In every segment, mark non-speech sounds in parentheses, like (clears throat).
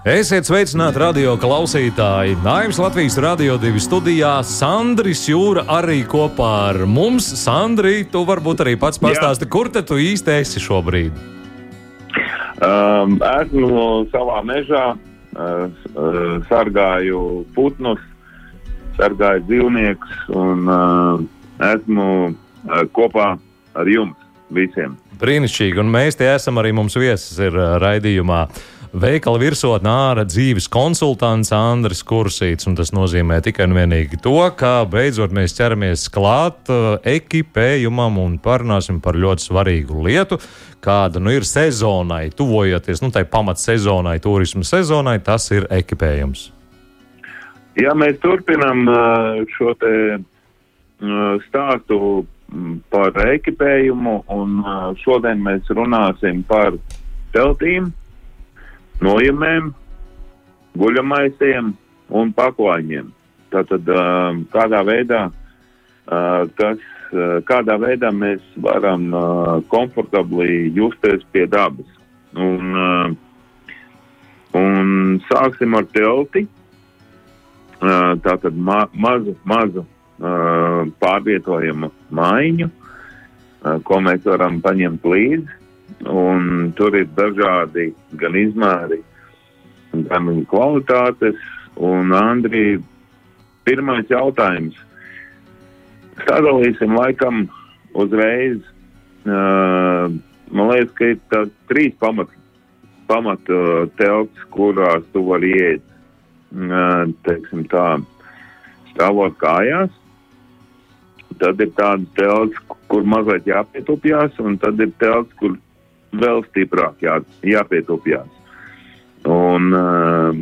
Esiet sveicināti radio klausītāji. Nājas Latvijas Rādio 2 studijā Sandrija Jūra arī kopā ar mums. Sandrija, tu varbūt arī pats pastāsti, kur te tu īsti esi šobrīd? Um, esmu savā mežā, uh, uh, sargāju putnus, sargāju dzīvniekus un uh, esmu uh, kopā ar jums visiem. Brīnišķīgi, un mēs te esam arī mums viesis ir uh, raidījumā. Veikala virsotnē ārā dzīves konsultants Andris Kursīts. Tas nozīmē tikai un vienīgi to, ka beidzot mēs ķeramies klāt uh, ekipējumam un parunāsim par ļoti svarīgu lietu, kāda nu ir sezonai, tuvojoties nu, tai pamatsezonai, turismu sezonai, tas ir ekipējums. Ja mēs turpinām uh, šo te uh, stāstu mm, par ekipējumu, un šodien mēs runāsim par teltīm, nojumēm, guļamaisiem un paklājiņiem. Tātad kādā veidā, kas, kādā veidā mēs varam komfortabli justies pie dabas. Un, un sāksim ar telti. Tātad ma mazu, mazu pārvietojamu maiņu, ko mēs varam paņemt līdzi un tur ir dažādi gan izmēri, gan kvalitātes. Un, Andrija, pirmais jautājums. Sadalīsim laikam uzreiz. Uh, man liekas, ka ir tāds trīs pamat, pamat uh, telts, kurās tu vari iet, uh, teiksim tā, stāvot kājās. Tad ir tādas telts, kur mazliet jāpietupjās, un tad ir telts, kur vēl stiprāk jā, jāpietupjās. Un, uh,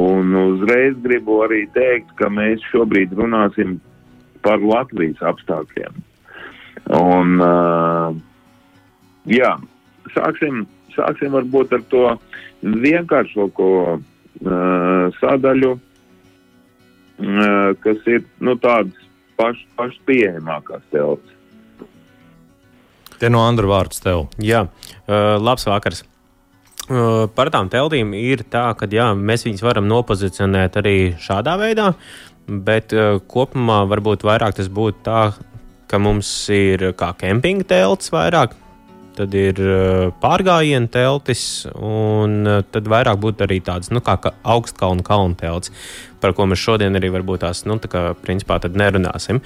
un uzreiz gribu arī teikt, ka mēs šobrīd runāsim par Latvijas apstākļiem. Un, uh, jā, sāksim, sāksim varbūt ar to vienkāršāko uh, sadaļu, uh, kas ir nu, tādas pašas paš pieejamākās telpas. Te no Andra vārds tev. Jā, uh, labs vakars. Uh, par tām teltīm ir tā, ka jā, mēs viņus varam nopozicionēt arī šādā veidā, bet uh, kopumā varbūt vairāk tas būtu tā, ka mums ir kā kempinga telts vairāk, tad ir pārgājienu teltis, un tad vairāk būtu arī tādas nu, kā augstkalnu kalnu telts, par ko mēs šodien arī varbūt tās, nu, tā kā principā tad nerunāsim.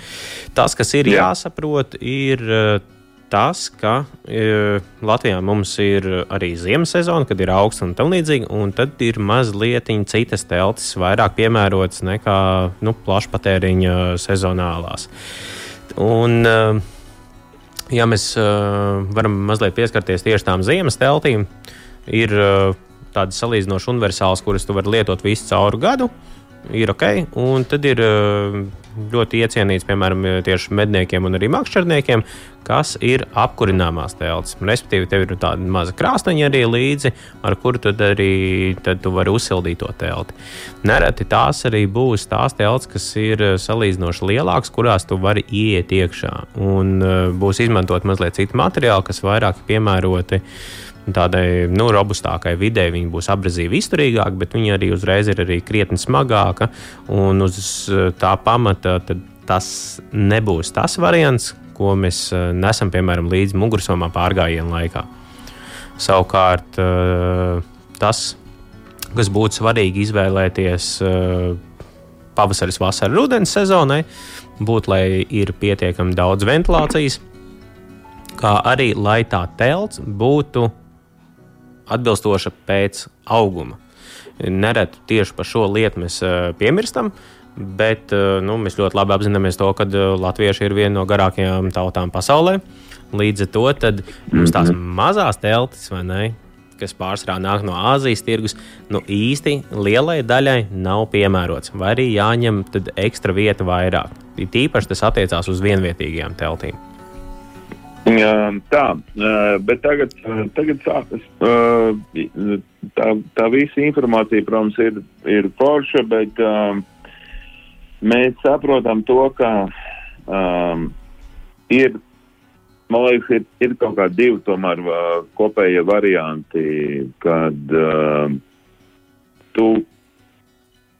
Tas, kas ir Jā. jāsaprot, ir tas, ka e, Latvijā mums ir arī ziemas sezona, kad ir augsts un tam līdzīgi, un tad ir mazliet citas teltis, vairāk piemērotas nekā nu, plašpatēriņa sezonālās. Un, e, ja mēs e, varam mazliet pieskarties tieši tām ziemas teltīm, ir e, tādas salīdzinoši universālas, kuras tu vari lietot visu cauru gadu. Ir ok, un tad ir ļoti iecienīts, piemēram, tieši medniekiem un arī makšķerniekiem, kas ir apkurināmās teltis. Respektīvi, tev ir tāda maza krāsteņa arī līdzi, ar kuru tad arī tad tu vari uzsildīt to telti. Nereti tās arī būs tās teltis, kas ir salīdzinoši lielākas, kurās tu vari ieiet iekšā. Un uh, būs izmantot mazliet citu materiālu, kas vairāk piemēroti tādai nu, robustākai videi viņa būs abrazīva izturīgāka, bet viņa arī uzreiz ir arī krietni smagāka. Un uz uh, tā pamata tas nebūs tas variants, ko mēs eh, nesam piemēram līdzi mugursomā pārgājienu laikā. Savukārt eh, tas, kas būtu svarīgi izvēlēties eh, pavasaris, vasaras, rudens sezonai, būtu, lai ir pietiekami daudz ventilācijas, kā arī lai tā telts būtu atbilstoša pēc auguma. Nereti tieši par šo lietu mēs piemirstam, uh, Bet eh, nu, mēs ļoti labi apzināmies to, ka eh, latvieši ir viena no garākajām tautām pasaulē. Līdz ar to mums tās mhm. mazās teltis, ne, kas pārsvarā nāk no Āzijas tirgus, nu īsti lielai daļai nav piemērots. Vai arī jāņem ekstra vieta vairāk. It īpaši tas attiecās uz vienvietīgajām teltīm. Tā, bet tagad, tagad sākas. Tā, tā visa informācija, protams, ir, ir forša, bet mēs saprotam to, ka um, ir, man liekas, ir, ir kaut kā divi tomēr kopējie varianti, kad uh, tu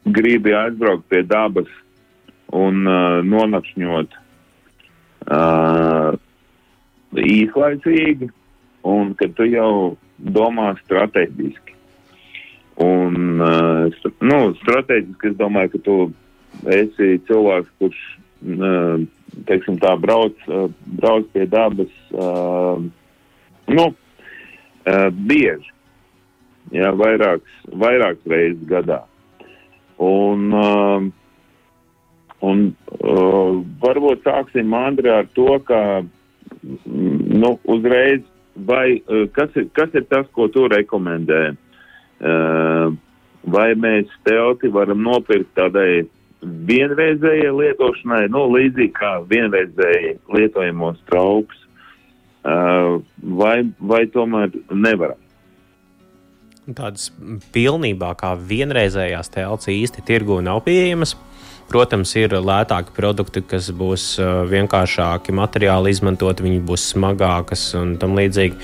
gribi aizbraukt pie dabas un uh, nonakšņot. Uh, īslaicīgi, un ka tu jau domā strateģiski. Un, uh, nu, strateģiski es domāju, ka tu esi cilvēks, kurš, uh, teiksim tā, brauc, uh, brauc pie dabas, nu, bieži, jā, vairākas, vairākas reizes gadā. Un, un varbūt sāksim, Andrē, ar to, ka nu, uzreiz, vai eh, kas ir, kas ir tas, ko tu rekomendē? Uh, vai mēs telti varam nopirkt tādai vienreizējai lietošanai, nu, līdzīgi kā vienreizēji lietojamos trauks, uh, vai, vai tomēr nevaram? Tādas pilnībā kā vienreizējās telts īsti tirgu nav pieejamas. Protams, ir lētāki produkti, kas būs uh, vienkāršāki materiāli izmantot, viņi būs smagākas un tam līdzīgi.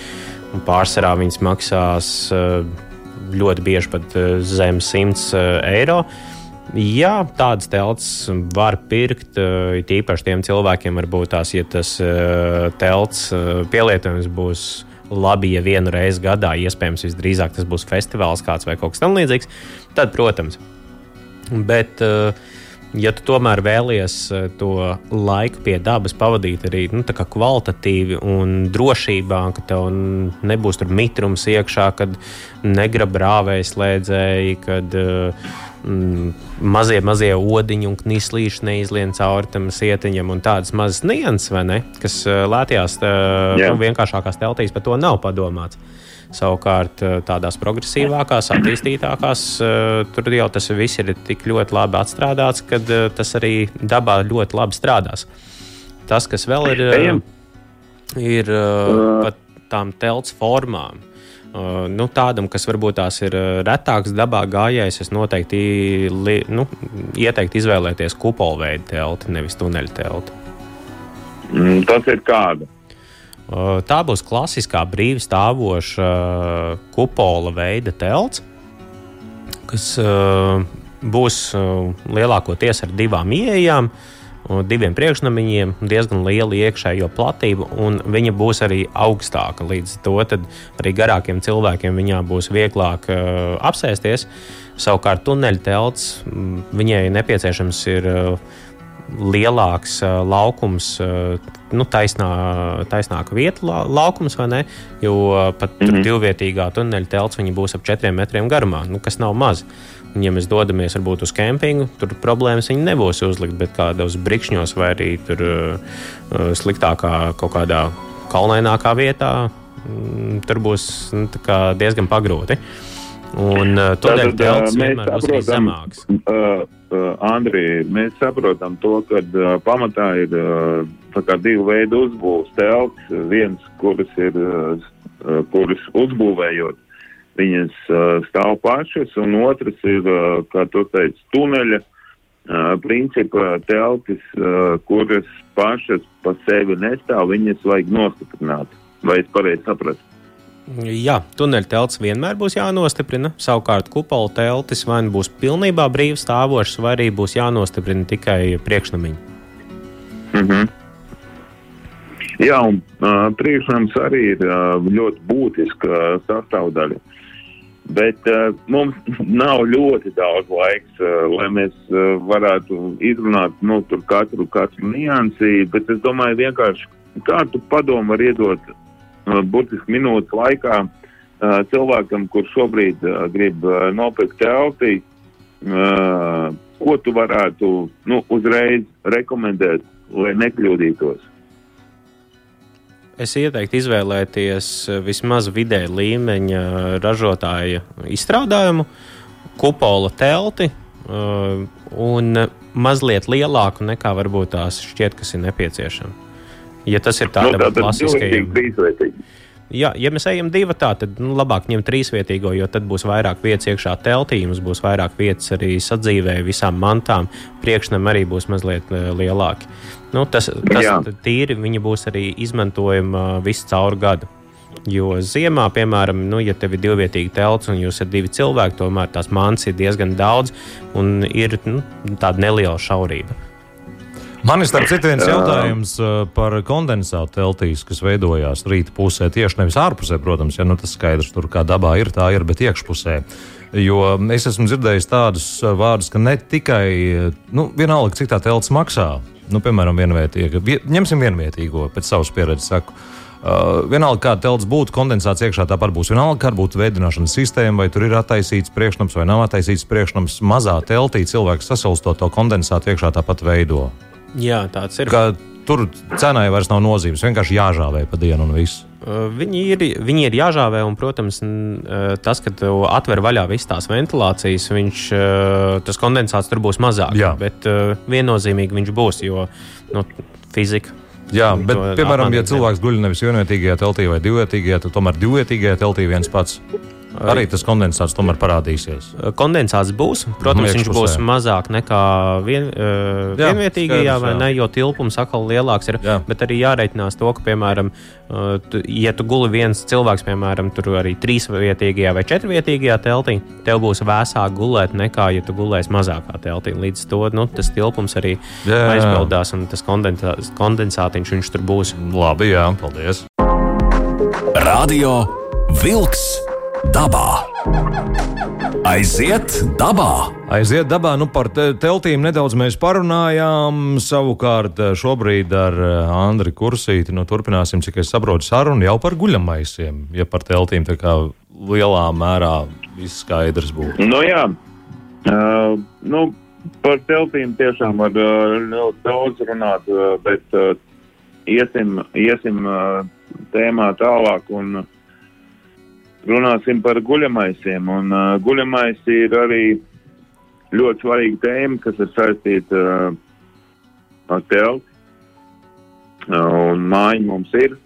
Un pārsvarā viņas maksās uh, ļoti bieži pat uh, zem 100 eiro. Jā, tādas telts var pirkt. Tīpaši tiem cilvēkiem, varbūt tās, ja tas telts pielietojums būs labi, ja vienu reizi gadā, iespējams, visdrīzāk tas būs festivāls kāds vai kaut kas tamlīdzīgs, tad, protams. Bet uh, ja tu tomēr vēlies eh, to laiku pie dabas pavadīt arī nu, kvalitatīvi un drošībā, ka tev nebūs tur mitrums iekšā, kad negrib rāvējas slēdzēji, kad mm, mazie, mazie odiņi un knislīši neizlien cauri tam sietiņam un tādas mazas nianses, ne? Kas eh, lētajās, nu, vienkāršākās teltīs par to nav padomāts. Savukārt, eh, tādās progresīvākās, attīstītākās, eh, tur jau tas viss ir tik ļoti labi atstrādāts, ka eh, tas arī dabā ļoti labi strādās. Tas, kas vēl ir, ir pat tām telts formām. Uh, nu, tādam, kas varbūt tās ir retāks dabā gājējs, es noteikti nu, ieteiktu izvēlēties kupolveidu telti, nevis tuneļu telti. Mm, tas ir kāda? Tā būs klasiskā brīvi stāvoša kupola veida telts, kas būs lielākoties ar divām ieejām, diviem priekšnamiņiem, diezgan liela iekšējo platību, un viņa būs arī augstāka. Līdz ar to arī garākiem cilvēkiem viņā būs vieglāk apsēsties. Savukārt tuneļa telts viņai nepieciešams ir lielāks uh, laukums, uh, nu, taisnā, taisnāka vieta, la, laukums, vai ne? Jo pat mm -hmm. divvietīgā tuneļa telts būs ap 4 metriem garumā, nu, kas nav maz. Un, ja mēs dodamies varbūt uz kempingu, tur problēmas nebūs uzlikt, bet kādos brikšņos vai arī tur uh, sliktākā kaut kādā kalnainākā vietā, mm, tur būs nu, diezgan pagrūti. Un uh, tuneļu telts vienmēr būs arī zemāks. Uh, uh, Andri, mēs saprotam to, ka uh, pamatā ir uh, divu veidu uzbūves telts. Viens, kuras ir, kuras uzbūvējot, viņas stāv pašas, un otrs ir, kā tu teici, tuneļa principa teltis, kuras pašas pa sevi nestāv, viņas vajag nostiprināt. Vai es pareizi sapratu? Jā, tuneļa telts vienmēr būs jānostiprina. Savukārt, kupola teltis vai nu būs pilnībā brīvi stāvošs, vai arī būs jānostiprina tikai priekšnamiņi. Mm -hmm. Jā, un uh, priekšnams arī ir uh, ļoti būtiska sastāvdaļa. Bet uh, mums (laughs) nav ļoti daudz laiks, uh, lai mēs uh, varētu izrunāt nu, katru, katru niansi. Bet es domāju, vienkārši kādu padomu var iedot burtiski minūtes laikā cilvēkam, kurš šobrīd grib nopirkt telti, ko tu varētu nu, uzreiz rekomendēt, lai nekļūdītos? Es ieteiktu izvēlēties vismaz vidēja līmeņa ražotāja izstrādājumu, kupola telti un mazliet lielāku nekā varbūt tās šķiet, kas ir nepieciešams. Ja tas ir tāds nu, klasiskais. Jā, ja mēs ejam divi tā, tad nu, labāk ņemt trīsvietīgo, jo tad būs vairāk vietas iekšā teltī, mums būs vairāk vietas arī sadzīvē, visām mantām. Priekšnam arī būs mazliet uh, lielāki. Nu, tas tas Jā. tīri viņi būs arī izmantojami uh, visu cauru gadu. Jo ziemā, piemēram, nu, ja tev ir divvietīgi telts un jūs esat divi cilvēki, tomēr tās mantas ir diezgan daudz un ir nu, tāda neliela šaurība. Man ir starp citu viens jautājums uh, par kondensātu teltīs, kas veidojās rīta pusē, tieši nevis ārpusē, protams, ja nu, tas skaidrs, tur kā dabā ir, tā ir, bet iekšpusē. Jo es esmu dzirdējis tādus uh, vārdus, ka ne tikai, nu, vienalga, cik tā telts maksā, nu, piemēram, vienvietīga, ņemsim vienvietīgo, pēc savas pieredzes saku. Uh, vienalga, kāda telts būtu, kondensāts iekšā tāpat būs. Vienalga, kāda būtu veidināšanas sistēma, vai tur ir attaisīts priekšnams vai nav attaisīts priekšnams. Mazā teltī cilvēks sasilstot to kondensātu iekšā tāpat veido. Jā, tāds ir. Ka tur cenai vairs nav nozīmes. Vienkārši jāžāvē pa dienu un viss. Viņi ir, viņi ir jāžāvē, un, protams, tas, ka tu atver vaļā visas tās ventilācijas, viņš, tas kondensāts tur būs mazāk. Jā. Bet viennozīmīgi viņš būs, jo nu, fizika. Jā, bet, piemēram, ja cilvēks guļ nevis vienvietīgajā teltī vai divvietīgajā, tad tomēr divvietīgajā teltī viens pats. Arī tas kondensāts tomēr parādīsies. Kondensāts būs. Protams, viņš būs mazāk nekā vien, uh, jā, vienvietīgajā, vai jā. ne? Jo tilpums atkal lielāks ir. Jā. Bet arī jāreikinās to, ka, piemēram, uh, tu, ja tu guli viens cilvēks, piemēram, tur arī trīsvietīgajā vai četrvietīgajā teltī, tev būs vēsāk gulēt nekā, ja tu gulēsi mazākā teltī. Līdz to nu, tas tilpums arī jā, jā. aizpildās un tas kondensātiņš kondensātiņš viņš tur būs. Labi, jā, paldies. Radio Vilks dabā. Aiziet dabā! Aiziet dabā, nu par te, teltīm nedaudz mēs parunājām. Savukārt eh, šobrīd ar eh, Andri Kursīti nu, turpināsim, cik es saprotu, sarunu jau par guļamaisiem. Ja par teltīm tā kā lielā mērā viss skaidrs būtu. Nu jā, uh, nu par teltīm tiešām var uh, ļoti daudz runāt, uh, bet uh, iesim, iesim uh, tēmā tālāk un uh, runāsim par guļamaisiem. Un uh, guļamaisi ir arī ļoti svarīga tēma, kas ir saistīta uh, ar telti. Uh, un mājiņa mums ir.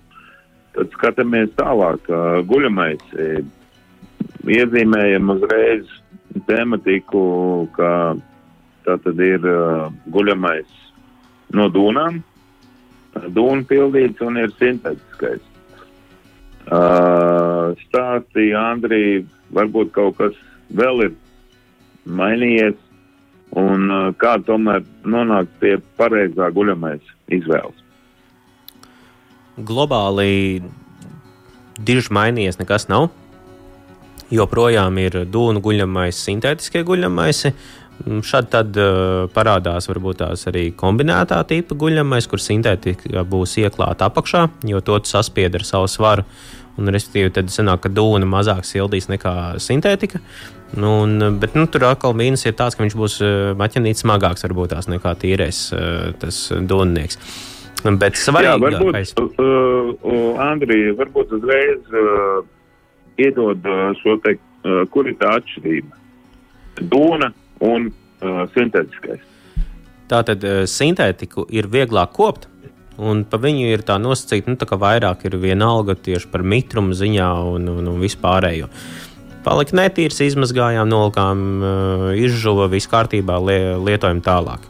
Tad skatāmies tālāk. Uh, guļamaisi iezīmējam uzreiz tematiku, ka tā tad ir uh, guļamais no dūnām, dūna pildīts un ir sintētiskais. Uh, stāstīja Andrija, varbūt kaut kas vēl ir mainījies, un uh, kā tomēr nonākt pie pareizā guļamais izvēles. Globāli diži mainījies nekas nav. Joprojām ir dūnu guļamais, sintētiskie guļamaisi. Šādi tad uh, parādās varbūt tās arī kombinētā tipa guļamais, kur sintētika būs ieklāta apakšā, jo to saspied ar savu svaru. Un, respektīvi, tad sanāk, ka dūna mazāk sildīs nekā sintētika. Nu, un, bet nu, tur atkal mīnus ir tāds, ka viņš būs uh, maķenīts smagāks varbūt tās nekā tīrais uh, tas dūnnieks. Bet svarīgākais. Jā, varbūt, uh, uh, Andrija, varbūt uzreiz uh, iedod uh, šo te, uh, kur ir tā atšķirība. Dūna un uh, sintētiskais. Tātad uh, sintētiku ir vieglāk kopt, Un pa viņu ir tā nosacīta, nu, tā ka vairāk ir vienalga tieši par mitrumu ziņā un, un, un vispārējo. Palika netīrs, izmazgājām, nolikām, uh, izžuva, viss kārtībā, li, lietojam tālāk.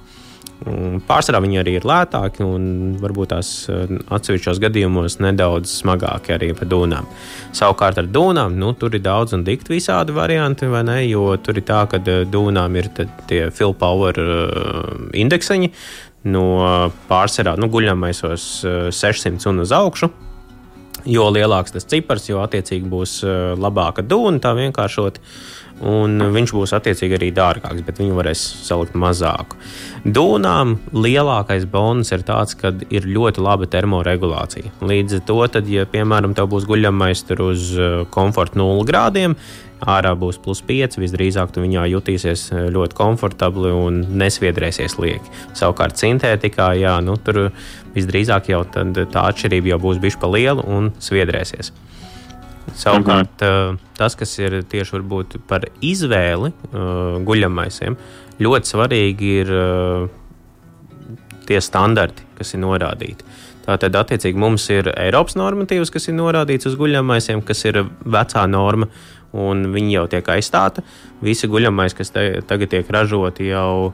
Pārsvarā viņi arī ir lētāki un varbūt tās uh, atsevišķos gadījumos nedaudz smagāki arī par dūnām. Savukārt ar dūnām nu, tur ir daudz un dikti visādi varianti, vai ne? Jo tur ir tā, ka uh, dūnām ir tie fill power uh, indekseņi, no pārsvarā nu, guļamaisos 600 eh, un uz augšu. Jo lielāks tas cipars, jo attiecīgi būs eh, labāka dūna, tā vienkāršot. Un viņš būs attiecīgi arī dārgāks, bet viņu varēs salikt mazāku. Dūnām lielākais bonus ir tāds, ka ir ļoti laba termoregulācija. Līdz ar to, tad, ja piemēram tev būs guļamais tur uz eh, komforta 0 grādiem, ārā būs plus 5, visdrīzāk tu viņā jutīsies eh, ļoti komfortabli un nesviedrēsies lieki. Savukārt, sintētikā, jā, nu, tur visdrīzāk jau tā atšķirība jau būs bijusi pa lielu un sviedrēsies. Savukārt, mhm. tas, kas ir tieši par izvēli guļamaisiem, ļoti svarīgi ir tie standarti, kas ir norādīti. Tātad, attiecīgi, mums ir Eiropas normatīvas, kas ir norādīts uz guļamaisiem, kas ir vecā norma, un viņi jau tiek aizstāta. Visi guļamais, kas te, tagad tiek ražoti jau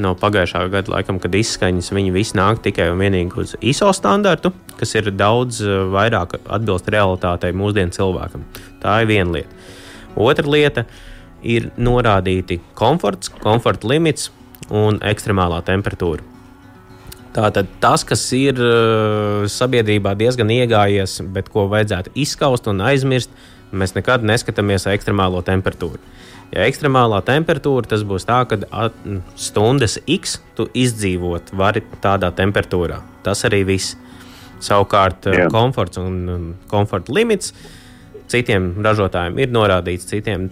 no pagājušā gada, laikam, kad izskaņas, viņi visi nāk tikai un vienīgi uz ISO standartu, kas ir daudz eh, vairāk atbilst realitātei mūsdienu cilvēkam. Tā ir viena lieta. Otra lieta ir norādīti komforts, komforta limits un ekstremālā temperatūra. Tātad tas, kas ir uh, sabiedrībā diezgan iegājies, bet ko vajadzētu izskaust un aizmirst, mēs nekad neskatāmies ekstremālo temperatūru. Ja ekstremālā temperatūra, tas būs tā, ka stundas X tu izdzīvot vari tādā temperatūrā. Tas arī viss. Savukārt, Jā. komforts un komforta limits citiem ražotājiem ir norādīts, citiem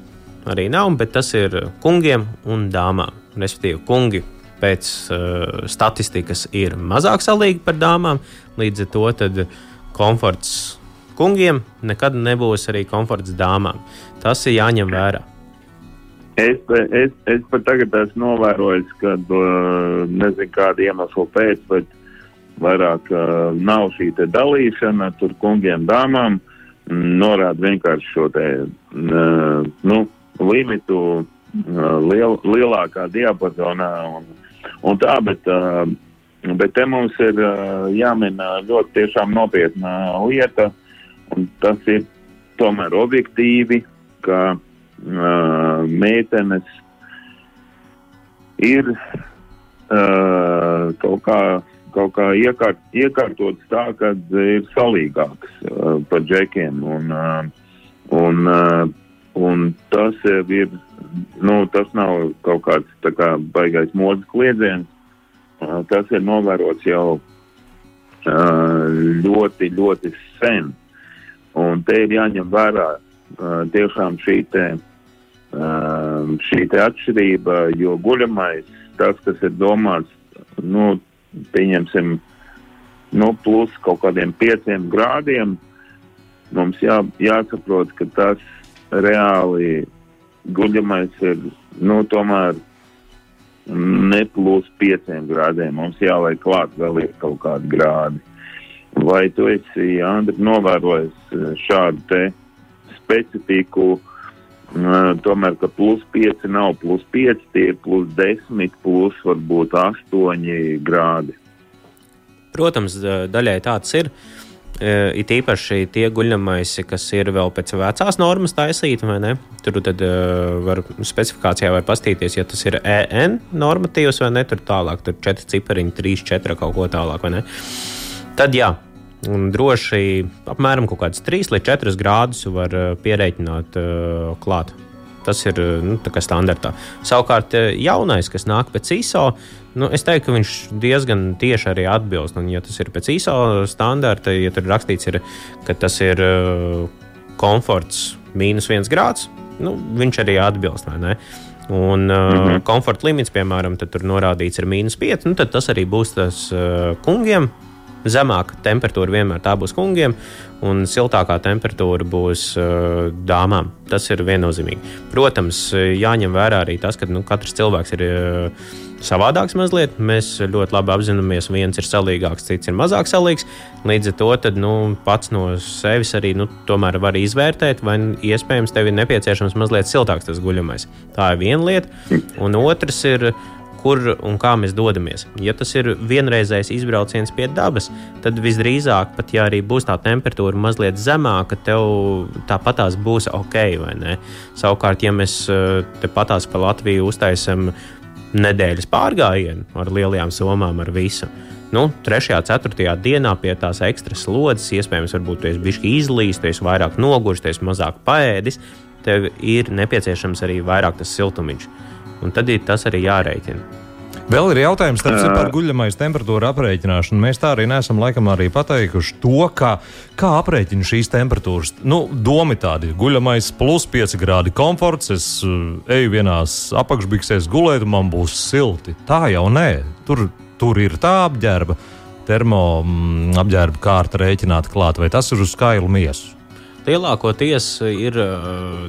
arī nav, bet tas ir kungiem un dāmām. Respektīvi, kungi pēc uh, statistikas ir mazāk salīgi par dāmām, līdz ar to komforts kungiem nekad nebūs arī komforts dāmām. Tas ir jāņem vērā. Es, es, es pat tagad esmu novērojis, ka uh, nezinu kāda iemesla pēc, bet vairāk uh, nav šī dalīšana tur kungiem, dāmām. Norāda vienkārši šo te, uh, nu, limitu liel, lielākā diapazonā un, un tā, bet, bet te mums ir jāmin ļoti nopietna lieta, un tas ir tomēr objektīvi, ka uh, meitenes ir uh, kaut kā, kaut kā iekārt, iekārtotas tā, ka ir salīgāks uh, par džekiem. Un, uh, un, uh, un tas ir, nu, tas nav kaut kāds kā, baigais modes kliedziens. Uh, tas ir novērots jau uh, ļoti, ļoti sen. Un te ir jāņem vērā tiešām šī te šī atšķirība, jo guļamais, tas, kas ir domāts, nu, pieņemsim, nu, plus kaut kādiem pieciem grādiem, mums jā, jāsaprot, ka tas reāli guļamais ir, nu, tomēr ne plus pieciem grādiem. Mums jāliek klāt vēl ir kaut kādi grādi. Vai tu esi, Andri, novērojis eh, šādu te specifiku? Uh, Tomēr, ka plus 5 nav plus 5, tie ir plus 10, plus varbūt 8 grādi. Protams, daļai tāds ir. It īpaši tie guļamais, kas ir vēl pēc vecās normas taisīti, vai ne? Tur tad var specifikācijā var pastīties, ja tas ir EN normatīvs vai ne, tur tālāk, tur 4 cipariņi, 3, 4 kaut ko tālāk, vai ne? Tad jā, Un droši apmēram 3 līdz 4 grādus var eh, pierēķināt uh, klāt. Tas ir eh, nu, standartā. Savukārt, jaunais, kas nāk pēc ISO, nu, es teiktu, ka viņš diezgan tieši arī atbilst. Un, ja tas ir pēc ISO standarta, ja tur rakstīts, ir, ka tas ir uh, komforts mīnus viens grāds, nu, viņš arī atbilst. Un uh, mm -hmm. komforta limits, piemēram, tur norādīts ir mīnus 5. Nu, tad tas arī būs tas uh, kungiem zemāka temperatūra vienmēr tā būs kungiem, un siltākā temperatūra būs uh, dāmām. Tas ir viennozīmīgi. Protams, jāņem vērā arī tas, ka nu, katrs cilvēks ir. Uh, savādāks mazliet. Mēs ļoti labi apzināmies, viens ir salīgāks, cits ir mazāk salīgs. Līdz ar to tad, nu, pats no sevis arī nu, var izvērtēt, vai iespējams tev ir nepieciešams mazliet siltāks tas guļamais. Tā ir viena lieta. Un otrs ir kur un kā mēs dodamies. Ja tas ir vienreizējs izbrauciens pie dabas, tad visdrīzāk, pat ja arī būs tā temperatūra mazliet zemāka, tev tāpatās būs ok. Savukārt, ja mēs eh, tepatās pa Latviju uztaisam nedēļas pārgājienu ar lielajām somām, ar visu. Nu, 3. un 4. dienā pie tās ekstra slodzes, iespējams, varbūt tu esi bijis izlīst, tu esi vairāk esi mazāk paēdis, tev ir nepieciešams arī vairāk tas siltumiņš un tad ir tas arī jārēķina. Vēl ir jautājums par guļamais temperatūra aprēķināšanu. Mēs tā arī neesam laikam arī pateikuši to, kā, kā aprēķina šīs temperatūras. Nu, domi tādi - guļamais plus 5 grādi komforts, es eju vienās apakšbiksēs gulēt, un man būs silti. Tā jau nē, tur, tur ir tā apģērba, termo mm, apģērba kārta rēķināta klāt, vai tas ir uz skailu miesu. Lielākoties ir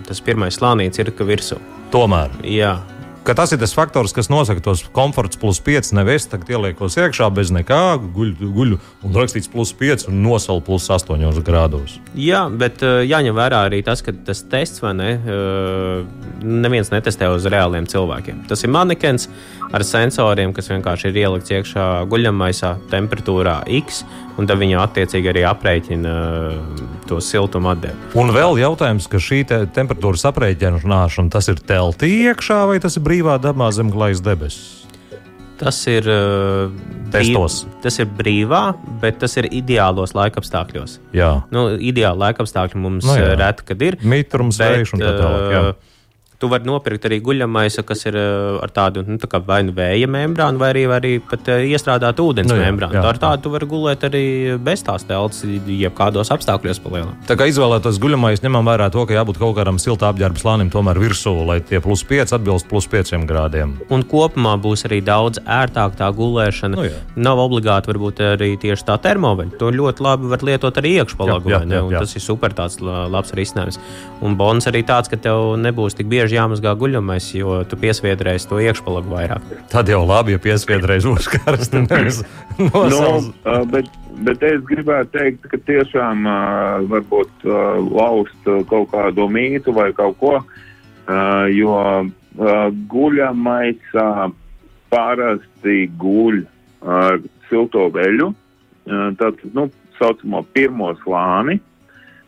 tas pirmais slānīts, ir ka virsū. Tomēr. Jā, ka tas ir tas faktors, kas nosaka tos komforts plus 5. Nevis tagad ieliekos iekšā bez nekā, guļu, guļu un rakstīts plus 5 un nosalu plus 8 grādos. Jā, bet uh, jāņem vērā arī tas, ka tas tests vai ne, uh, neviens netestē uz reāliem cilvēkiem. Tas ir manekens ar sensoriem, kas vienkārši ir ielikts iekšā guļamaisā temperatūrā X, un tad viņi attiecīgi arī aprēķina uh, to siltumu atdevi. Un vēl jautājums, ka šī te temperatūras aprēķināšana tas ir teltī iekšā vai tas ir brīvā dabā zem klājas debesis? Tas ir, uh, brīv, tas ir brīvā, bet tas ir ideālos laikapstākļos. Jā, Nu, ideāli laikapstākļi mums Nu, jā. no, reti, kad ir. mitrums, vējš un tā tālāk. jā. Tu vari nopirkt arī guļamaisu, kas ir uh, ar tādu nu, tā vai nu vēja membrānu, vai arī, vai arī pat uh, iestrādātu ūdens Nu, jā, membrānu. jā, Ar tādu tu vari gulēt arī bez tās telpas, jebkādos apstākļos palielināt. Tā kā izvēlētos guļamais, ņemam vērā to, ka jābūt kaut kādam silta apģērba slānim tomēr virsū, lai tie plus 5 atbilst plus 5 grādiem. Un kopumā būs arī daudz ērtāk tā gulēšana. Nu, jā. Nav obligāti varbūt arī tieši tā termoveļa. To ļoti labi var lietot arī iekšpalagu. Jā, jā, vai ne? jā, Un jā. Tas ir super tāds la- labs risinājums. Un bons arī tāds, ka tev nebūs tik bieži jāmazgā guļamais, jo tu piesviedrēsi to iekšpalagu vairāk. Tad jau labi, ja piesviedreiz uzkarst. nevis Nu, nosals. uh, bet, bet es gribētu teikt, ka tiešām uh, varbūt uh, laust uh, kaut kādu mītu vai kaut ko, uh, jo uh, guļamaisā parasti guļ ar silto veļu, uh, tātad, nu, saucamo pirmo slāni. Uh,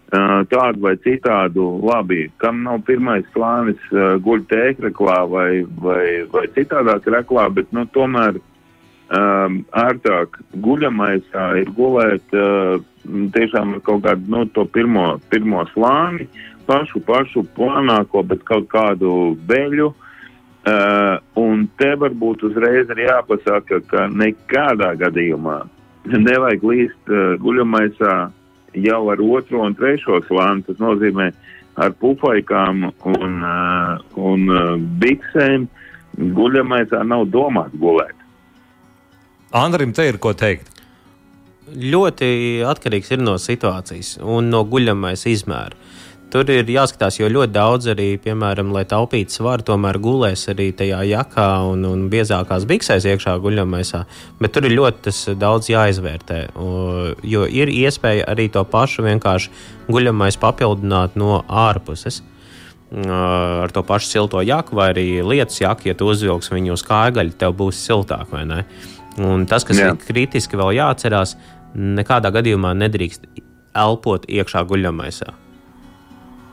tādu vai citādu, labi, kam nav pirmais slānis, uh, guļ tēkreklā vai, vai, vai citādāk reklā, bet, nu, tomēr um, ērtāk guļamaisā ir gulēt uh, tiešām kaut kādu nu, to pirmo, pirmo slāni, pašu, pašu plānāko, bet kaut kādu veļu. Uh, un te varbūt uzreiz ir jāpasaka, ka nekādā gadījumā nevajag līst uh, guļamaisā jau ar otro un trešo slāni. Tas nozīmē ar pufaikām un, uh, un uh, biksēm guļamaisā nav domāts gulēt. Andrim, te ir ko teikt. Ļoti atkarīgs ir no situācijas un no guļamais izmēra. Tur ir jāskatās, jo ļoti daudz arī, piemēram, lai taupītu svaru, tomēr gulēs arī tajā jakā un, un biezākās biksēs iekšā guļamaisā. Bet tur ir ļoti tas daudz jāizvērtē. Jo ir iespēja arī to pašu vienkārši guļamais papildināt no ārpuses. Ar to pašu silto jaku vai arī lietus jaku, ja tu uzvilksi viņu uz kājaļa, tev būs siltāk vai ne. Un tas, kas Jā. ir kritiski vēl jāatcerās, nekādā gadījumā nedrīkst elpot iekšā guļamaisā.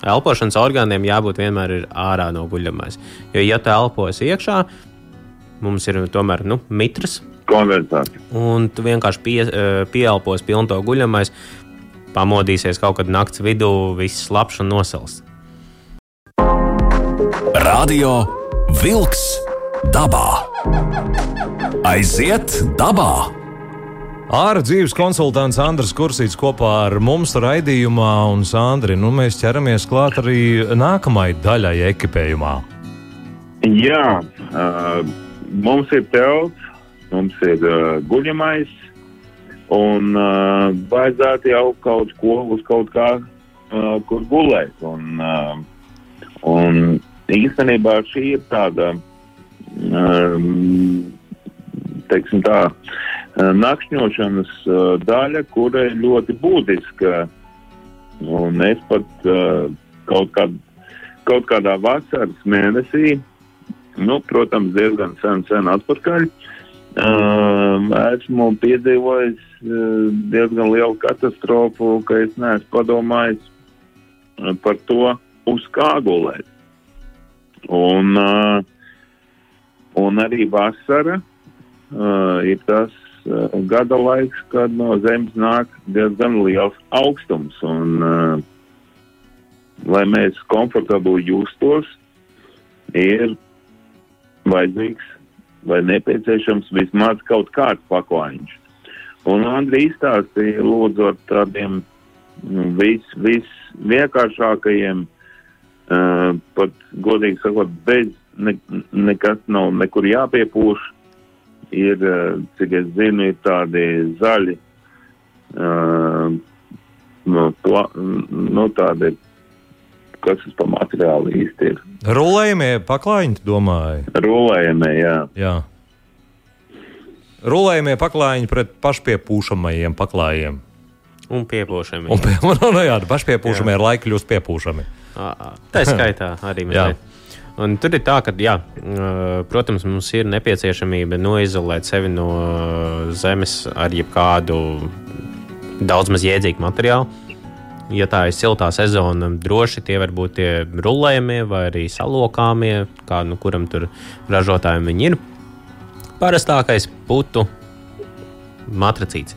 Elpošanas orgāniem jābūt vienmēr ir ārā no guļamais. Jo, ja tu elposi iekšā, mums ir tomēr nu, mitrs, Konversācija. un tu vienkārši pie, eh, pieelpos pilnu to guļamais, pamodīsies kaut kad naktas vidū, viss slapjš un nosals. Radio Wolks dabā. Aiziet dabā! Ārā dzīves konsultants Andris Kursīts kopā ar mums raidījumā, un Sandri, nu mēs ķeramies klāt arī nākamajai daļai ekipējumā. Jā, uh, mums ir telts, mums ir uh, guļamais, un uh, vajadzētu jau kaut ko uz kaut kā, uh, kur gulēt. Un, uh, un īstenībā šī ir tāda, um, teiksim tā, uh, nakšņošanas uh, daļa, kura ir ļoti būtiska. Un es pat uh, kaut, kād, kaut kādā vasaras mēnesī nu, protams, diezgan sen, sen atpakaļ. Esmu piedzīvojis diezgan lielu katastrofu, ka es neesmu padomājis par to, uz kā gulēt. Un, un arī vasara ir tas gada laiks, kad no zemes nāk diezgan liels augstums. Un, uh, lai mēs komfortabli justos, ir vajadzīgs vai nepieciešams vismaz kaut kāds paklājiņš. Un Andrija izstāstīja lūdzu ar tādiem mm, vis, visvienkāršākajiem, uh, pat godīgi sakot, bez ne, nekas nav nekur jāpiepūš. Ir, uh, cik es zinu, ir tādi zaļi, uh, no, pla, no tādi kas tas par materiālu īsti ir. Rulējumie paklājiņi, domāju. Rulējumie, jā. jā. Rulējumie paklājiņi pret pašpiepūšamajiem paklājiem. Un piepūšami. Un pie, no, (laughs) no, jā, pašpiepūšamie ar laiku kļūst piepūšami. Tā (laughs) skaitā arī mēs. Un tur ir tā, ka, jā, protams, mums ir nepieciešamība noizolēt sevi no zemes ar jebkādu daudz maz jēdzīgu materiālu. Ja tā ir siltā sezona, droši tie var būt tie rulējumie vai arī salokāmie, kā nu kuram tur ražotājiem viņi ir. Parastākais putu matracīts.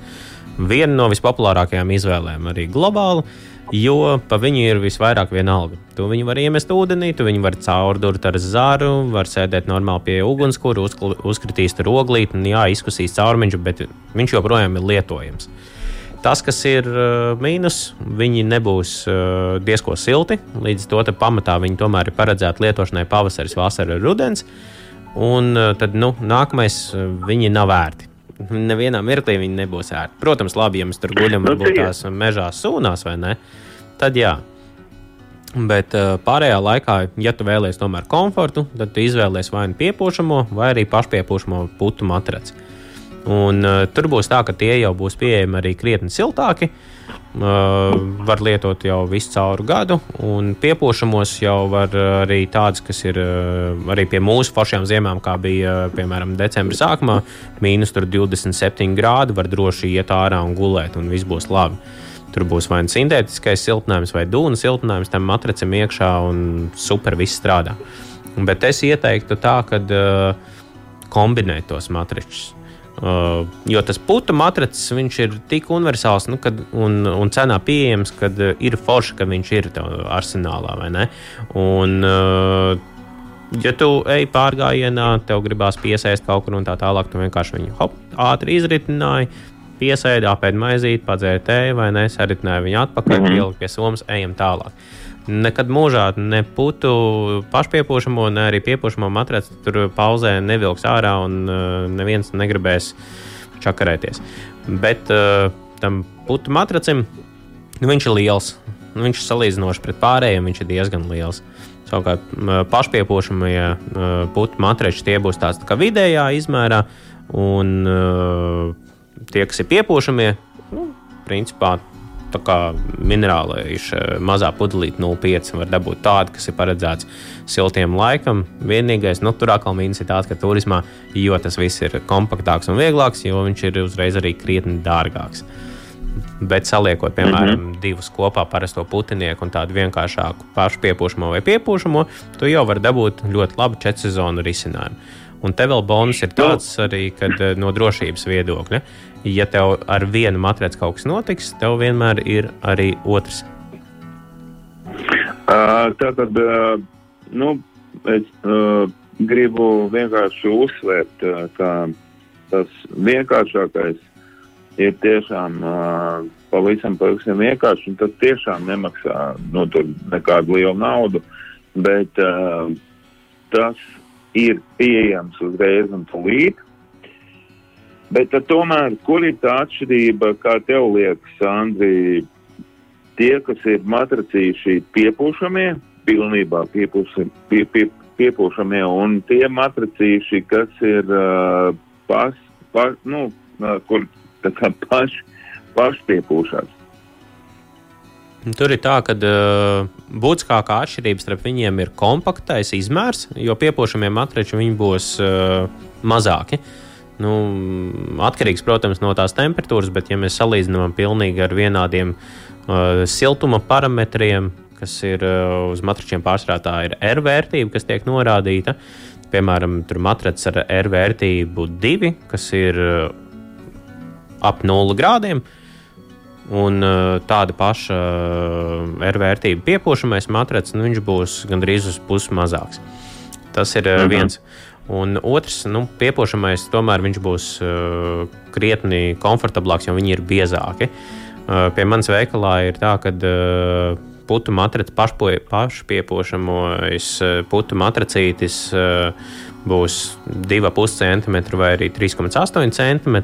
Viena no vispopulārākajām izvēlēm arī globāli jo pa viņu ir visvairāk vienalga. Tu viņu var iemest ūdenī, tu viņu var caurdurt ar zaru, var sēdēt normāli pie ugunskura, uzkritīs tur oglīt, un jā, izkusīs caurmiņš, bet viņš joprojām ir lietojams. Tas, kas ir uh, mīnus, viņi nebūs uh, diezko silti. Līdz to pamatā viņi tomēr ir paredzēti lietošanai pavasaris, vasara, rudens. Un uh, tad nu, nākamais viņi nav vērti. Nevienā mirklī viņi nebūs ērti. Protams, labi, ja mēs tur guļam, Nu, varbūt tās mežās sūnās vai ne. Tad jā. Bet uh, pārējā laikā, ja tu vēlēsies tomēr komfortu, tad tu izvēlēsies vai nu piepūšamo, vai arī pašpiepūšamo putu matraci. Un, uh, tur būs tā, ka tie jau būs pieejami arī krietni siltāki. Uh, var lietot jau visu cauru gadu, un piepūšamos jau var uh, arī tādas, kas ir uh, arī pie mūsu foršām ziemām, kā bija uh, piemēram decembra sākumā. Mīnus tur 27 grādi, var droši iet ārā un gulēt, un viss būs labi. Tur būs vai nu sintētiskais siltinājums, vai dūna siltinājums tam matracim iekšā, un super viss strādā. Bet es ieteiktu tā, ka uh, kombinēt tos matričus. Uh, jo tas putu matracis ir tik universāls nu, kad, un, un cenā pieejams, ka uh, ir forši, ka viņš ir arsenālā. vai ne? Un, uh, ja tu ej pārgājienā, tev gribās piesēst kaut kur un tā tālāk, tu vienkārši viņu hop, ātri izritināji. Piesēdi, apēdi maizīti, padzēri tēju vai ne, saritināji viņu atpakaļ, mm -hmm. ielika pie somas, ejam tālāk. Nekad mūžā ne putu pašpiepūšamo, ne arī piepūšamo matraci tur pauzē nevilks ārā un uh, neviens negribēs čakarēties. Bet uh, tam putu matracim nu, viņš ir liels. Nu, viņš ir salīdzinoši pret pārējiem, viņš ir diezgan liels. Savukārt, pašpiepūšamie uh, putu matrači tie būs tāds tā kā vidējā izmērā, un uh, tie, kas ir piepūšamie, nu, principā tā kā minerālais mazā pudelīte 0,5 var dabūt tādu, kas ir paredzēts siltiem laikam. Vienīgais, nu, tur atkal mīnus ir tāds, ka turismā, jo tas viss ir kompaktāks un vieglāks, jo viņš ir uzreiz arī krietni dārgāks. Bet saliekot, piemēram, mm -hmm. divus kopā, parasto putinieku un tādu vienkāršāku pašpiepūšamo vai piepūšamo, tu jau vari dabūt ļoti labu četru sezonu risinājumu. Un te vēl bonus ir tāds arī, kad eh, no drošības viedokļa, ja tev ar vienu matraci kaut kas notiks, tev vienmēr ir arī otrs. Uh, Tātad, uh, nu, es uh, gribu vienkārši uzsvērt, uh, ka tas vienkāršākais ir tiešām uh, pavisam, pavisam vienkārši, tas tiešām nemaksā nu, nekādu lielu naudu, bet uh, tas ir pieejams uzreiz un tūlīt. Bet tad tomēr, kur ir tā atšķirība, kā tev liekas, Andri, tie, kas ir matracījuši piepūšamie, pilnībā piepūši, pie, pie, piepūšamie, un tie matracījuši, kas ir uh, pas, pas, nu, uh, kur tā kā paši, paši piepūšās. Tur ir tā, ka uh, būtiskākā atšķirība starp viņiem ir kompaktais izmērs, jo piepūšamie matrači būs uh, mazāki. Nu, atkarīgs, protams, no tās temperatūras, bet, ja mēs salīdzinām pilnīgi ar vienādiem uh, siltuma parametriem, kas ir uh, uz matračiem pārsvarā, tā ir R vērtība, kas tiek norādīta. Piemēram, tur matracis ar R vērtību 2, kas ir uh, ap 0 grādiem. Un uh, tāda paša uh, R vērtība piepūšamais matracis, nu, viņš būs gandrīz uz pusi mazāks. Tas ir uh, viens. Un otrs, nu, piepošamais, tomēr viņš būs uh, krietni komfortablāks, jo viņi ir biezāki. Uh, pie manas veikalā ir tā, ka uh, putu matracis, pašpiepošamais uh, putu matracītis uh, būs 2,5 cm vai arī 3,8 cm.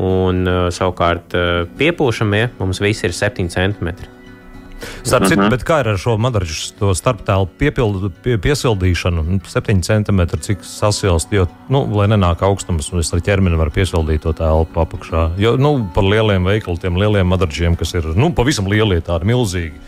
Un uh, savukārt piepūšamie mums visi ir 7 cm. Starp citu, bet kā ir ar šo madraču starptēlu piepildu, pie, piesildīšanu? 7 cm, cik sasilst, jo, nu, lai nenāk augstums, un es ar ķermeni varu piesildīt to telpu apakšā. Jo, nu, par lieliem veikaliem, lieliem madračiem, kas ir, nu, pavisam lielie, tādi milzīgi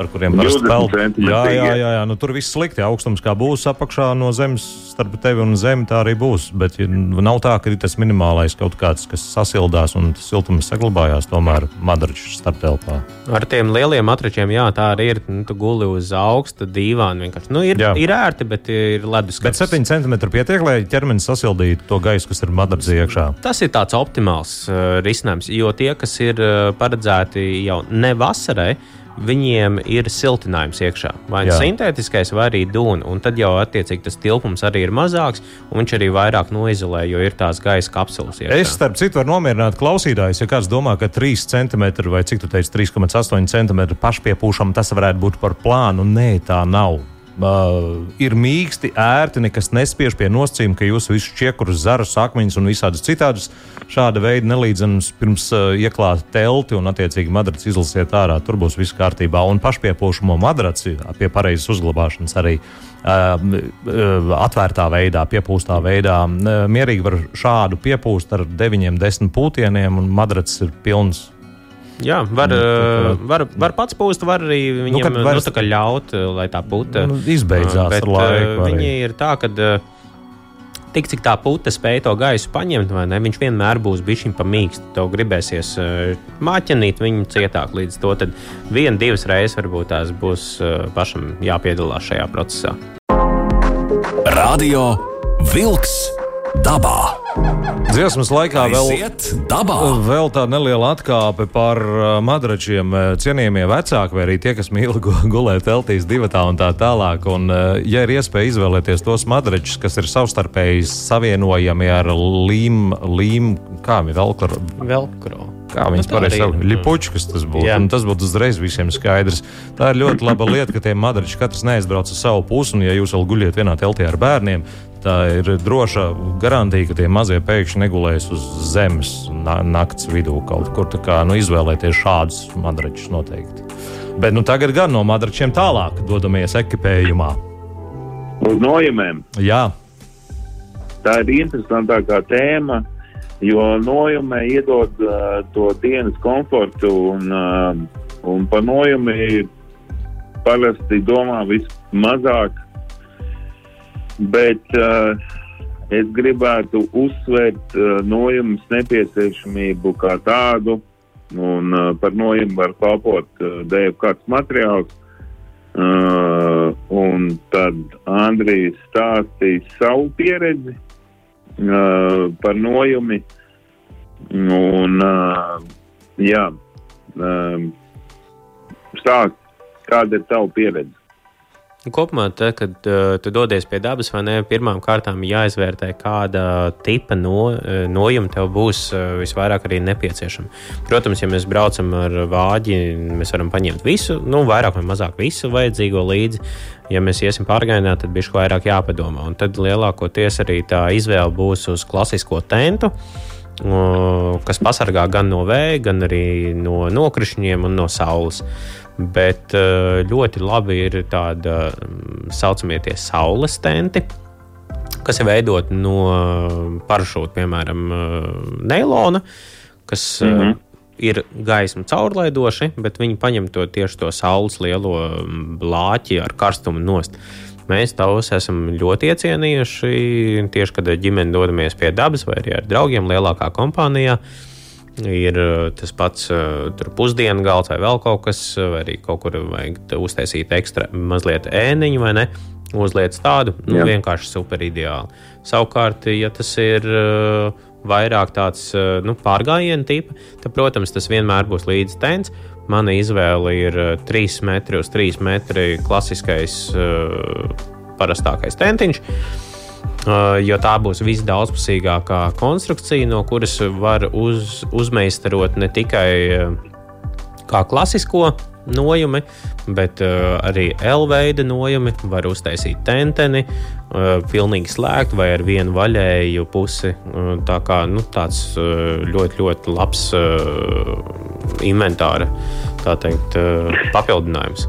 ar kuriem parasti peld. Jā, jā, jā, jā. Nu, tur viss slikti. Augstums kā būs apakšā no zemes, starp tevi un zemi, tā arī būs. Bet ja nav tā, ka ir tas minimālais kaut kāds, kas sasildās un siltums saglabājās tomēr madraču starptelpā. Ar tiem lieliem matračiem, jā, tā arī ir. Nu, tu guli uz augsta dīvāna vienkārši. Nu, ir, jā. ir ērti, bet ir ledus. Bet 7 cm pietiek, lai ķermenis sasildītu to gaisu, kas ir madracī iekšā. Tas ir tāds optimāls uh, risinājums, jo tie, kas ir uh, paredzēti jau ne vasarai, viņiem ir siltinājums iekšā. Vai nu sintētiskais, vai arī dūna. Un tad jau attiecīgi tas tilpums arī ir mazāks, un viņš arī vairāk noizolē, jo ir tās gaisa kapsulas. Iekšā. Es starp citu varu nomierināt klausītājus, ja kāds domā, ka 3 cm vai cik tu teici, 3,8 cm pašpiepūšam tas varētu būt par plānu. Nē, tā nav. Uh, ir mīksti, ērti, nekas nespiež pie nosacījuma, ka jūs visus čiekurus, zarus, akmeņus un visādus citādus šāda veida nelīdzenus pirms uh, ieklāt telti un, attiecīgi, madraci izlasiet ārā. Tur būs viss kārtībā. Un pašpiepūšamo madraci pie pareizas uzglabāšanas arī uh, uh, atvērtā veidā, piepūstā veidā. Uh, mierīgi var šādu piepūst ar 9, 10 pūtieniem, un madracis ir pilns Jā, var, nu, var, var pats pūst, var arī nu, viņiem nu, vairs... nu, ļaut, lai tā puta nu, izbeidzās. Bet, laiku, viņi arī. ir tā, ka tik cik tā puta spēj to gaisu paņemt, vai ne, viņš vienmēr būs bijis pa mīkstu. Tev gribēsies māķinīt viņu cietāk līdz to. Tad viena, divas reizes varbūt tās būs pašam jāpiedalās šajā procesā. Radio Vilks dabā. Dziesmas laikā vēl, vēl tāda neliela atkāpe par uh, madračiem. Uh, cienījamie vecāki, vai arī tie, kas mīl gulēt teltīs, divatā un tā tālāk. Un, uh, ja ir iespēja izvēlēties tos madračus, kas ir savstarpēji savienojami ar līm, līm kā viņi velkro. velkro. Kā viņas nu, pareizi sauc? Lipučkas tas būtu. Tas būtu uzreiz visiem skaidrs. Tā ir ļoti laba lieta, ka tie madrači katrs neaizbrauc uz savu pusi. Un, ja jūs vēl guļat vienā teltī ar bērniem, Tā ir droša garantija, ka tie mazie pēkšņi negulēs uz zemes na naktas vidū kaut kur. Kā, nu, izvēlēties šādus madračus noteikti. Bet nu, tagad gan no madračiem tālāk dodamies ekipējumā. Uz nojumiem. Jā. Tā ir interesantākā tēma, jo nojumē iedod uh, to dienas komfortu un, uh, un par nojumi parasti domā vismazāk. Bet uh, es gribētu uzsvērt uh, nojumas nepieciešamību kā tādu, un uh, par nojumu var kalpot uh, dēļ kāds materiāls. Uh, un tad Andrijs stāstīs savu pieredzi. uh, par nojumi. Un, jā, stāst, kāda ir tava pieredze? Kopumā, te, kad uh, tu dodies pie dabas, vai ne, pirmām kārtām jāizvērtē, kāda tipa no, nojuma tev būs uh, visvairāk arī nepieciešama. Protams, ja mēs braucam ar vāģi, mēs varam paņemt visu, nu, vairāk vai mazāk visu vajadzīgo līdzi. Ja mēs iesim pārgājienā, tad bišķi vairāk jāpadomā. Un tad lielākoties arī tā izvēle būs uz klasisko tentu kas pasargā gan no vēja, gan arī no nokrišņiem un no saules. Bet eh, ļoti labi ir tāda mm, saucamie tie saules tenti, kas ir veidoti no parašūta, piemēram, eh, neilona, kas mm -hmm. ir gaismu caurlaidoši, bet viņi paņem to tieši to saules lielo mm, blāķi ar karstumu nost. Mēs tos esam ļoti iecienījuši tieši, kad ģimene dodamies pie dabas vai arī ar draugiem lielākā kompānijā. Uh, ir uh, tas pats uh, pusdienu galds vai vēl kaut kas, vai arī kaut kur vajag uztaisīt ekstra mazliet ēniņu vai ne. Uzliec tādu, nu, Jā. vienkārši super ideāli. Savukārt, ja tas ir vairāk tāds nu, pārgājienu tipa, tad, protams, tas vienmēr būs līdz tens. Mana izvēle ir uh, 3 metri uz 3 metri klasiskais, parastākais tentiņš. Uh, Uh, jo tā būs visdaudzpusīgākā konstrukcija, no kuras var uz, uzmeistarot ne tikai uh, kā klasisko nojumi, bet uh, arī L veida nojumi. Var uztaisīt tenteni, uh, pilnīgi slēgt vai ar vienu vaļēju pusi. Uh, tā kā nu, tāds uh, ļoti, ļoti labs uh, inventāra teikt, papildinājums.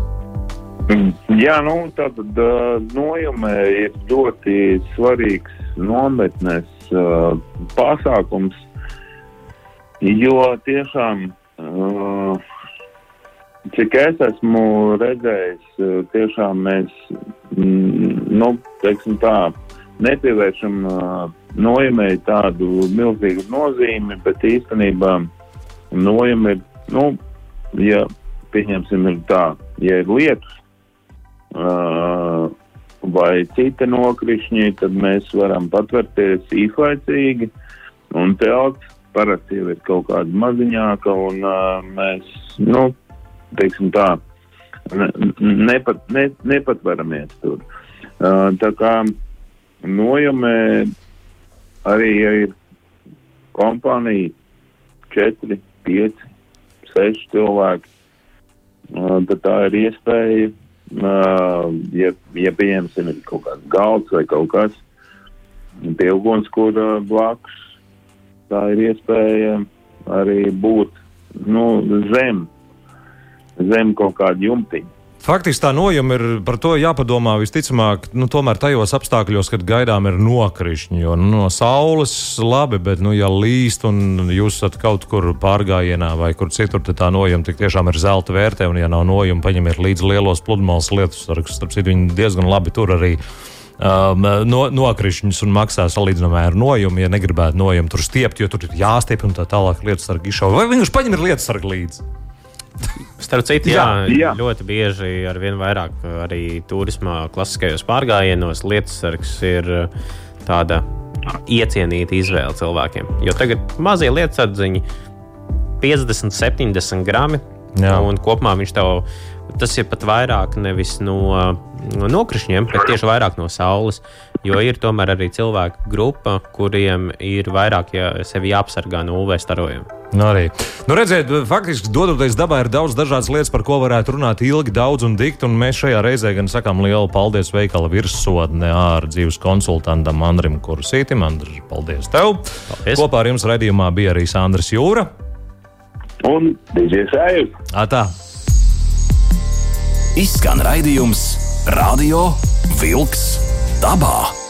(clears throat) Jā, nu, tātad nojumē ir ļoti svarīgs nometnes pasākums, jo tiešām, cik es esmu redzējis, tiešām mēs, mm, nu, teiksim tā, nepievēršam nojumē tādu milzīgu nozīmi, bet īstenībā nojumi ir, nu, ja pieņemsim, ir tā, ja ir lietus, uh, vai citi nokrišņi, tad mēs varam patvērties īslaicīgi, un telts parasti jau ir kaut kāda maziņāka, un uh, mēs, nu, teiksim tā, ne, nepat, ne, nepatveramies tur. Uh, tā kā nojumē arī ir kompānija 4, 5, 6 cilvēki, uh, tad tā ir iespēja ja, ja pieņemsim, ir kaut kāds galds vai kaut kas pie ugunskura blakus, tā ir iespēja arī būt nu, zem, zem kaut kāda jumtiņa. Faktiski tā nojuma ir par to jāpadomā visticamāk, nu, tomēr tajos apstākļos, kad gaidām ir nokrišņi. Jo nu, no saules labi, bet, nu, ja līst un jūs esat kaut kur pārgājienā vai kur citur, tad tā nojuma tik tiešām ir zelta vērtē. Un, ja nav nojuma, paņemiet līdzi lielos pludmales lietus sargus. Starp citu, viņi diezgan labi tur arī. Um, no, nokrišņus un maksā salīdzinājumā ar nojumu, ja negribētu nojumu tur stiept, jo tur ir jāstiep un tā tālāk lietu sargi izšauja. Vai vienkārši paņem ir lietu sargi līdzi? Starp citu, jā, jā, ļoti bieži ar vien vairāk arī turismā klasiskajos pārgājienos lietusargs ir uh, tāda iecienīta izvēle cilvēkiem. Jo tagad mazie lietusardziņi 50, 70 grami. Jā. Un kopumā viņš tev tas ir pat vairāk nevis no, no nokrišņiem, bet tieši vairāk no saules. Jo ir tomēr arī cilvēku grupa, kuriem ir vairāk ja sevi jāapsargā no UV starojuma. Nu, arī. Nu, redziet, faktiski, dodoties dabā, ir daudz dažādas lietas, par ko varētu runāt ilgi, daudz un dikti. Un mēs šajā reizē gan sakām lielu paldies veikala virsotne ar dzīves konsultantam Andrim Kursītim. Andri, paldies tev! Paldies. Kopā ar jums raidījumā bija arī Sandrs Jūra. Un Dīdžers Ejus. Atā! Izskan raidījums Radio Vilks dabā.